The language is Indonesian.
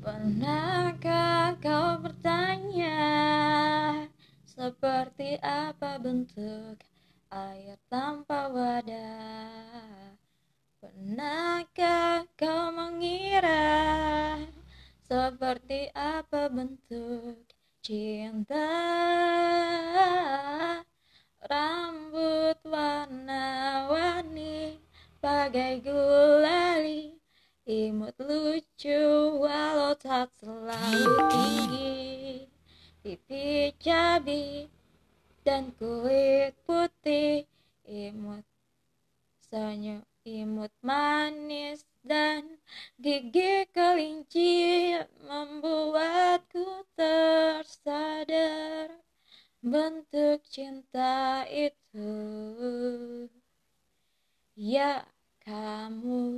Pernahkah kau bertanya Seperti apa bentuk air tanpa wadah? Pernahkah kau mengira Seperti apa bentuk cinta? Rambut warna-warni Bagai gulali Imut lucu walau tak selalu tinggi. Pipi cabi dan kulit putih. Imut senyum imut manis dan gigi kelinci Membuatku tersadar bentuk cinta itu. Ya kamu